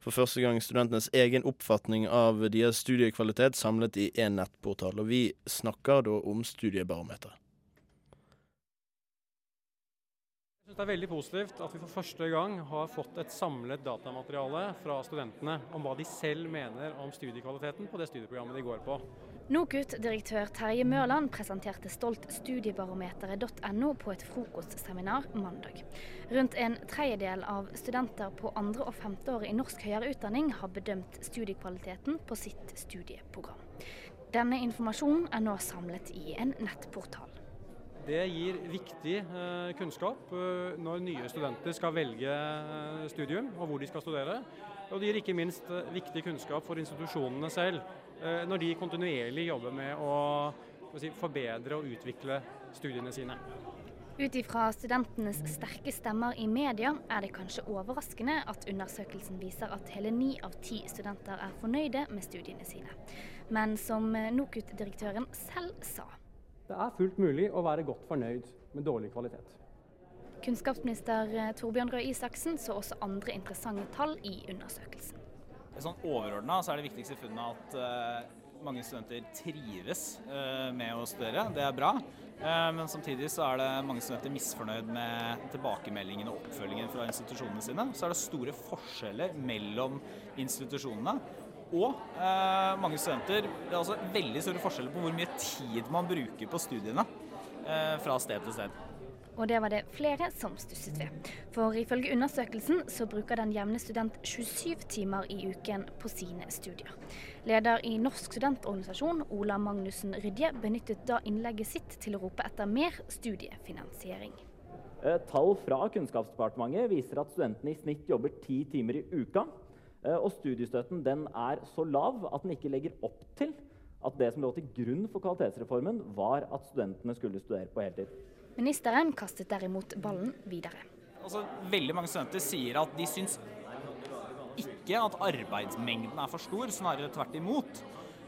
for første gang studentenes egen oppfatning av deres studiekvalitet samlet i én nettportal. Og vi snakker da om Studiebarometeret. Jeg synes det er veldig positivt at vi for første gang har fått et samlet datamateriale fra studentene om hva de selv mener om studiekvaliteten på det studieprogrammet de går på. NOKUT-direktør Terje Mørland presenterte stolt studiebarometeret.no på et frokostseminar mandag. Rundt en tredjedel av studenter på andre- og femteåret i norsk høyere utdanning har bedømt studiekvaliteten på sitt studieprogram. Denne informasjonen er nå samlet i en nettportal. Det gir viktig eh, kunnskap eh, når nye studenter skal velge eh, studium og hvor de skal studere. Og det gir ikke minst viktig kunnskap for institusjonene selv når de kontinuerlig jobber med å forbedre og utvikle studiene sine. Ut ifra studentenes sterke stemmer i media er det kanskje overraskende at undersøkelsen viser at hele ni av ti studenter er fornøyde med studiene sine. Men som NOKUT-direktøren selv sa. Det er fullt mulig å være godt fornøyd med dårlig kvalitet. Kunnskapsminister eh, Torbjørn Røe Isaksen så også andre interessante tall i undersøkelsen. Sånn Overordna så er det viktigste funnet at eh, mange studenter trives eh, med å studere. Det er bra. Men samtidig så er det mange studenter misfornøyd med tilbakemeldingen og oppfølgingen fra institusjonene sine. Så er det store forskjeller mellom institusjonene. Og eh, mange studenter Det er altså veldig store forskjeller på hvor mye tid man bruker på studiene eh, fra sted til sted. Og det var det flere som stusset ved. For ifølge undersøkelsen så bruker den jevne student 27 timer i uken på sine studier. Leder i Norsk studentorganisasjon, Ola Magnussen Rydje, benyttet da innlegget sitt til å rope etter mer studiefinansiering. Eh, Tall fra Kunnskapsdepartementet viser at studentene i snitt jobber ti timer i uka. Eh, Og studiestøtten den er så lav at den ikke legger opp til at det som lå til grunn for kvalitetsreformen, var at studentene skulle studere på heltid. Ministeren kastet derimot ballen videre. Altså, veldig mange studenter sier at de syns ikke at arbeidsmengden er for stor, snarere tvert imot.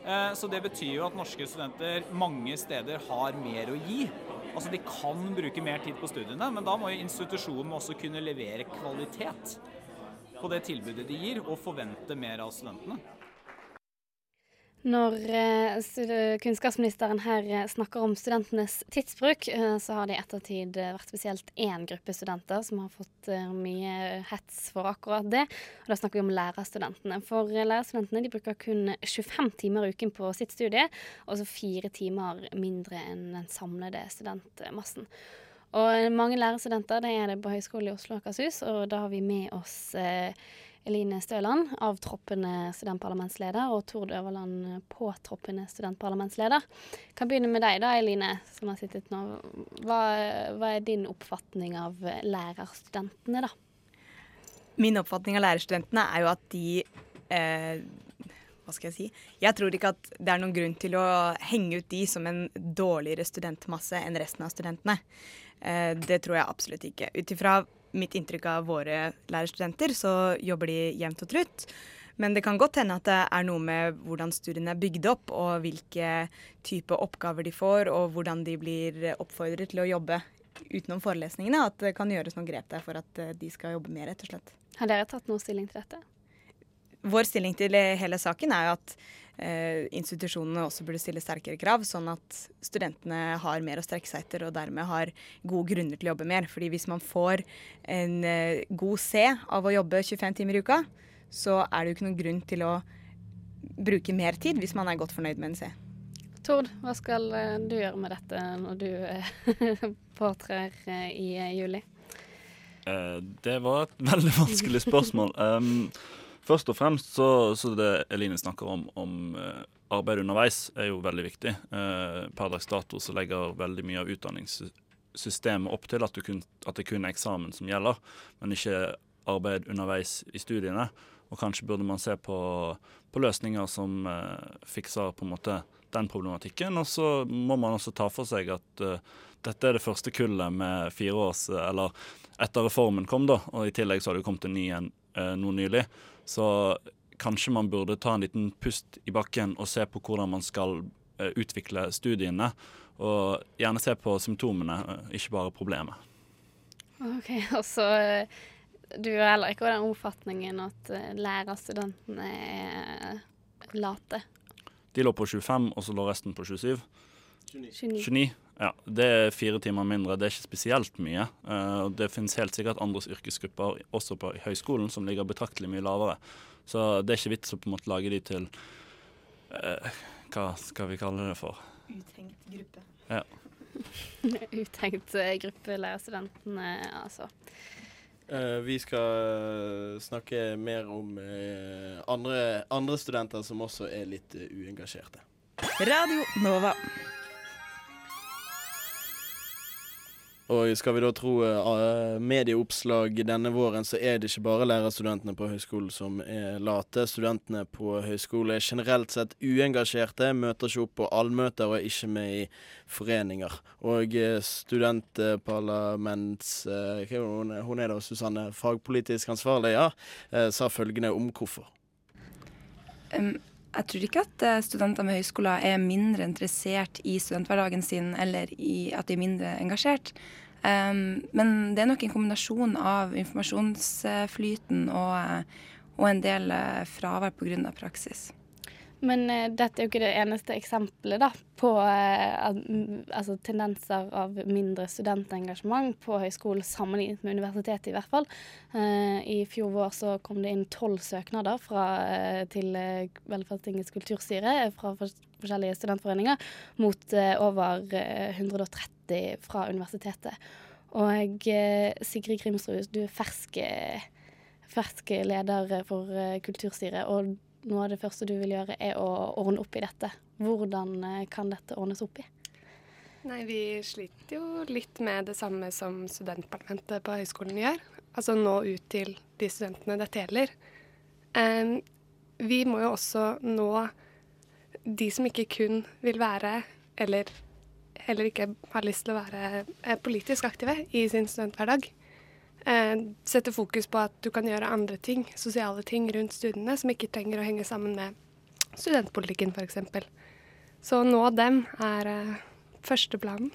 Eh, Så det betyr jo at norske studenter mange steder har mer å gi. Altså De kan bruke mer tid på studiene, men da må jo institusjonen også kunne levere kvalitet på det tilbudet de gir, og forvente mer av studentene. Når eh, kunnskapsministeren her eh, snakker om studentenes tidsbruk, eh, så har det i ettertid eh, vært spesielt én gruppe studenter som har fått eh, mye hets for akkurat det. Og da snakker vi om lærerstudentene. For eh, lærerstudentene de bruker kun 25 timer i uken på sitt studie, og så fire timer mindre enn den samlede studentmassen. Og eh, mange lærerstudenter det er det på Høgskolen i Oslo og Akershus, og da har vi med oss eh, Eline Støland, avtroppende studentparlamentsleder, og Tord Øverland, påtroppende studentparlamentsleder. Kan begynne med deg da, Eline, som har sittet nå. Hva, hva er din oppfatning av lærerstudentene, da? Min oppfatning av lærerstudentene er jo at de eh, Hva skal jeg si? Jeg tror ikke at det er noen grunn til å henge ut de som en dårligere studentmasse enn resten av studentene. Eh, det tror jeg absolutt ikke. Ut ifra mitt inntrykk av våre lærerstudenter, så jobber de jevnt og trutt. Men det kan godt hende at det er noe med hvordan studiene er bygd opp, og hvilke type oppgaver de får, og hvordan de blir oppfordret til å jobbe utenom forelesningene. At det kan gjøres noen grep der for at eh, de skal jobbe mer, rett og slett. Har dere tatt noe stilling til dette? Vår stilling til hele saken er jo at eh, institusjonene også burde stille sterkere krav, sånn at studentene har mer å strekke seg etter og dermed har gode grunner til å jobbe mer. Fordi hvis man får en eh, god C av å jobbe 25 timer i uka, så er det jo ikke noen grunn til å bruke mer tid hvis man er godt fornøyd med en C. Tord, hva skal eh, du gjøre med dette når du eh, påtrer eh, i juli? Eh, Det var et veldig vanskelig spørsmål. Um, først og fremst så, så det Eline snakker om, om eh, arbeid underveis, er jo veldig viktig. Eh, per dags dato så legger veldig mye av utdanningssystemet opp til at, kun, at det kun er eksamen som gjelder, men ikke arbeid underveis i studiene. Og kanskje burde man se på, på løsninger som eh, fikser på en måte den problematikken. Og så må man også ta for seg at dette er det første kullet med fireårs Eller etter reformen kom, da, og i tillegg så har det kommet en ny en nå nylig. Så kanskje man burde ta en liten pust i bakken og se på hvordan man skal eh, utvikle studiene. Og gjerne se på symptomene, eh, ikke bare problemet. Ok, og så eh, Du har heller ikke den oppfatningen at lærerstudentene er late? De lå på 25, og så lå resten på 27. 29. 29. Ja, Det er fire timer mindre. Det er ikke spesielt mye. Eh, det finnes helt sikkert andres yrkesgrupper også på høyskolen som ligger betraktelig mye lavere. Så det er ikke vits å på en måte lage de til eh, Hva skal vi kalle det for? Utenkt gruppe. Ja. Uttenkt eh, gruppe lærerstudentene, altså. Eh, vi skal snakke mer om andre, andre studenter som også er litt uengasjerte. Radio Nova. Og skal vi da tro uh, medieoppslag denne våren, så er det ikke bare lærerstudentene på høyskolen som er late. Studentene på høyskole er generelt sett uengasjerte, møter ikke opp på allmøter og er ikke med i foreninger. Og eh, studentparlaments... Uh, hun, hun er da Susanne, fagpolitisk ansvarlig, ja, uh, sa følgende om hvorfor. Um, jeg tror ikke at eh, studenter med høyskoler er mindre interessert i studenthverdagen sin, eller i at de er mindre engasjert. Um, men det er nok en kombinasjon av informasjonsflyten og, eh, og en del eh, fravær pga. praksis. Men eh, dette er jo ikke det eneste eksempelet da, på eh, altså, tendenser av mindre studentengasjement på høyskolen sammenlignet med universitetet, i hvert fall. Eh, I fjor vår så kom det inn tolv søknader fra, eh, til eh, Velferdstingets kulturstyre eh, fra fors- forskjellige studentforeninger, mot over eh, 130 fra universitetet. Og Sigrid Grimsrud, du er fersk, fersk leder for kulturstyret. Og noe av det første du vil gjøre, er å ordne opp i dette. Hvordan eh, kan dette ordnes opp i? Nei, vi sliter jo litt med det samme som studentparlamentet på høyskolen gjør. Altså nå ut til de studentene dette gjelder. Um, vi må jo også nå de som ikke kun vil være, eller heller ikke har lyst til å være eh, politisk aktive i sin studenthverdag. Eh, sette fokus på at du kan gjøre andre ting, sosiale ting rundt studiene, som ikke trenger å henge sammen med studentpolitikken f.eks. Så å nå dem er eh, førsteplanen.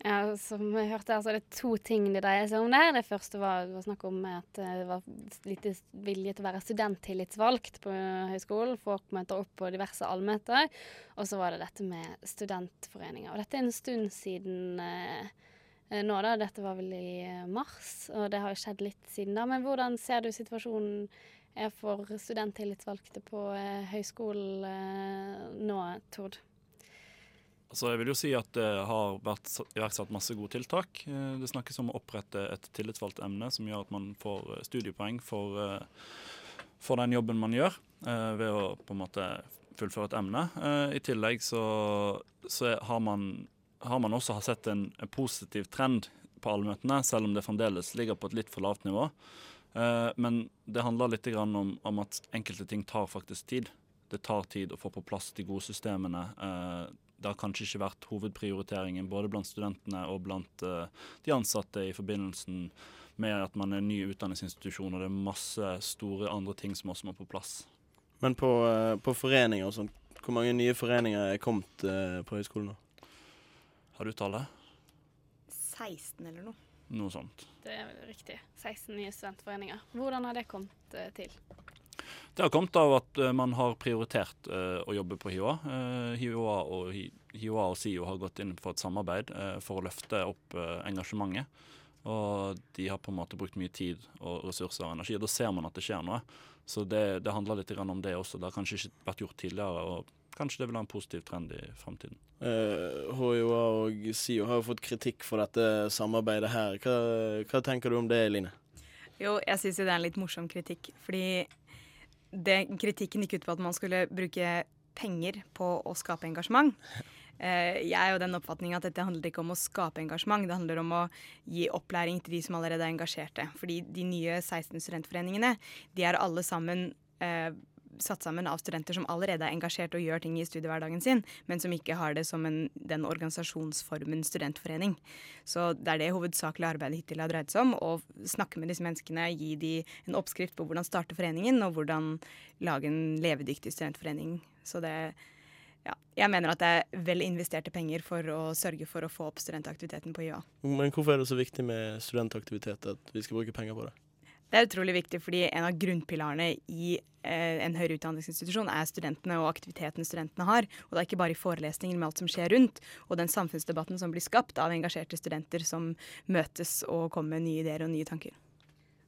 Ja, som jeg hørte her, så er det to ting det dreier seg om der. Det første var, var snakk om at det var lite vilje til å være studenttillitsvalgt på høyskolen. Folk møter opp på diverse allmøter. Og så var det dette med studentforeninger. Og dette er en stund siden eh, nå, da. Dette var vel i eh, mars, og det har jo skjedd litt siden da. Men hvordan ser du situasjonen er for studenttillitsvalgte på eh, høyskolen eh, nå, Tord? Altså jeg vil jo si at det har vært iverksatt masse gode tiltak. Eh, det snakkes om å opprette et tillitsvalgt emne som gjør at man får eh, studiepoeng for, eh, for den jobben man gjør, ved å på en måte fullføre et emne. I tillegg så, så har, man, har, man, også sett en, en positiv trend på allmøtene, selv om det fremdeles ligger på et litt for lavt nivå. Men det handler litt om, om at enkelte ting tar faktisk tid. Det tar tid å få på plass de gode systemene det har kanskje ikke vært hovedprioriteringen både blant studentene og blant uh, de ansatte i forbindelsen med at man er en ny utdanningsinstitusjon og det er masse store andre ting som også må på plass. Men på, uh, på foreninger og sånn, hvor mange nye foreninger er kommet uh, på høyskolen nå? Har du tallet? 16 eller noe. Noe sånt. Det er riktig. 16 nye studentforeninger. Hvordan har det kommet til? Det har kommet av at uh, man har prioritert uh, å jobbe på HiOA. Uh, HiOA, og, HiOA og SIO har gått inn for et samarbeid for å løfte opp engasjementet. Og de har på en måte brukt mye tid og ressurser og energi. og Da ser man at det skjer noe. Så det, det handler litt om det også. Det har kanskje ikke vært gjort tidligere. og Kanskje det vil ha en positiv trend i framtiden. HiOA og SIO har jo fått kritikk for dette samarbeidet her. Hva, hva tenker du om det, Line? Jo, jeg syns det er en litt morsom kritikk. Fordi det, kritikken gikk ut på at man skulle bruke penger på å skape engasjement. Eh, jeg er jo den oppfatning at dette handler ikke om å skape engasjement, det handler om å gi opplæring til de som allerede er engasjerte. Fordi de nye 16 studentforeningene de er alle sammen eh, satt sammen av studenter som allerede er engasjert og gjør ting i studiehverdagen sin, men som ikke har det som en, den organisasjonsformen studentforening. Så det er det hovedsakelig arbeidet hittil har dreid seg om. Å snakke med disse menneskene, gi dem en oppskrift på hvordan starte foreningen, og hvordan lage en levedyktig studentforening. Så det ja, jeg mener at det er vel investerte penger for å sørge for å få opp studentaktiviteten på YA. Men hvorfor er det så viktig med studentaktivitet at vi skal bruke penger på det? Det er utrolig viktig fordi en av grunnpilarene i eh, en høyere utdanningsinstitusjon er studentene og aktiviteten studentene har. Og det er ikke bare i forelesninger med alt som skjer rundt, og den samfunnsdebatten som blir skapt av engasjerte studenter som møtes og kommer med nye ideer og nye tanker.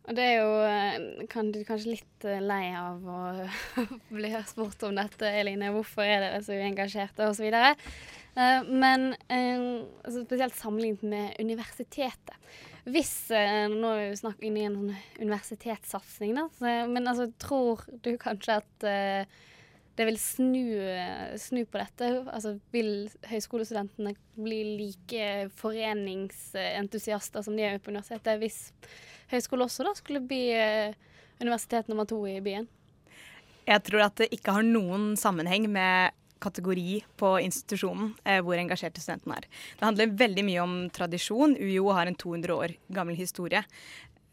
Og det er jo eh, kan du kanskje litt eh, lei av å bli spurt om dette, Eline. Hvorfor er dere så uengasjerte, osv. Uh, men altså spesielt sammenlignet med universitetet. Hvis uh, Nå er vi snakket inn i en sånn universitetssatsing, da. Så, men altså, tror du kanskje at det vil snu, snu, på dette? Altså, vil høyskolestudentene bli like foreningsentusiaster som de er på universitetet, hvis høyskole også da skulle bli universitet nummer to i byen? Jeg tror at det ikke har noen sammenheng med kategori på institusjonen eh, hvor engasjerte studentene er. Det handler veldig mye om tradisjon. UiO har en 200 år gammel historie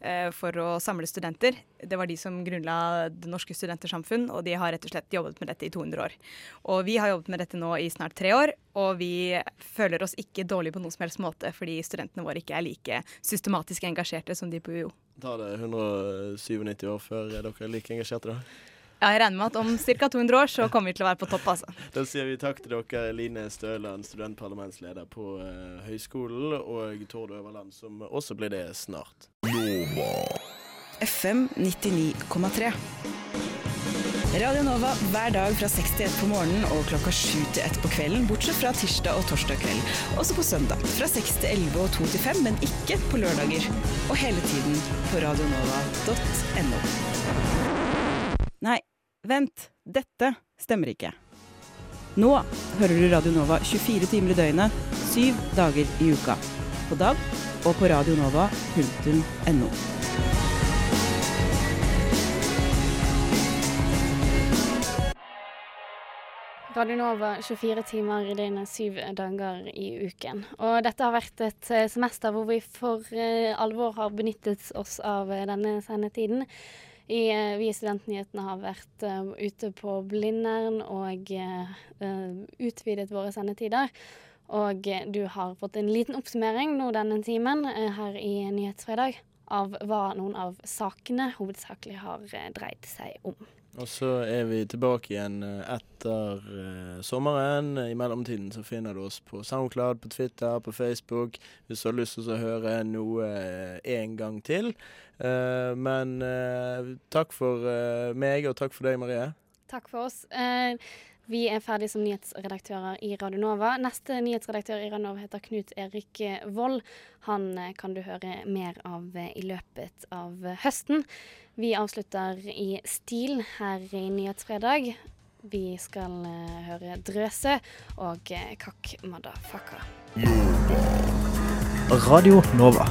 eh, for å samle studenter. Det var de som grunnla Det norske studentersamfunn, og de har rett og slett jobbet med dette i 200 år. Og vi har jobbet med dette nå i snart tre år, og vi føler oss ikke dårlig på noen som helst måte, fordi studentene våre ikke er like systematisk engasjerte som de på UiO. Tar det 197 år før dere er like engasjerte, da? Ja, jeg regner med at om ca. 200 år så kommer vi til å være på topp, altså. Da sier vi takk til dere, Line Støland, studentparlamentsleder på uh, høyskolen, og Tord Øverland, som også blir det snart. Nova. FM 99,3. Radio Nova hver dag fra 6 til 1 på morgenen og klokka 7 til 1 på kvelden, bortsett fra tirsdag og torsdag kveld. Også på søndag fra 6 til 11 og 2 til 5, men ikke på lørdager. Og hele tiden på radionova.no. Nei, vent. Dette stemmer ikke. Nå hører du Radio Nova 24 timer i døgnet, syv dager i uka. På DAB og på radionova.no. Radio Nova 24 timer i døgnet, syv dager i uken. Og dette har vært et eh, semester hvor vi for eh, alvor har benyttet oss av eh, denne sendetiden. I, eh, vi i Studentnyhetene har vært uh, ute på Blindern og eh, utvidet våre sendetider. Og du har fått en liten oppsummering nå denne timen her i Nyhetsfredag av hva noen av sakene hovedsakelig har dreid seg om. Og så er vi tilbake igjen etter uh, sommeren. I mellomtiden så finner du oss på SoundCloud, på Twitter, på Facebook. Hvis du har lyst til å høre noe uh, en gang til. Eh, men eh, takk for eh, meg, og takk for deg, Marie. Takk for oss. Eh, vi er ferdig som nyhetsredaktører i Radio Nova. Neste nyhetsredaktør i Radio Nova heter Knut Erik Vold. Han kan du høre mer av i løpet av høsten. Vi avslutter i stil her i Nyhetsfredag. Vi skal høre Drøse og Kakk Madafaka. Radio Nova.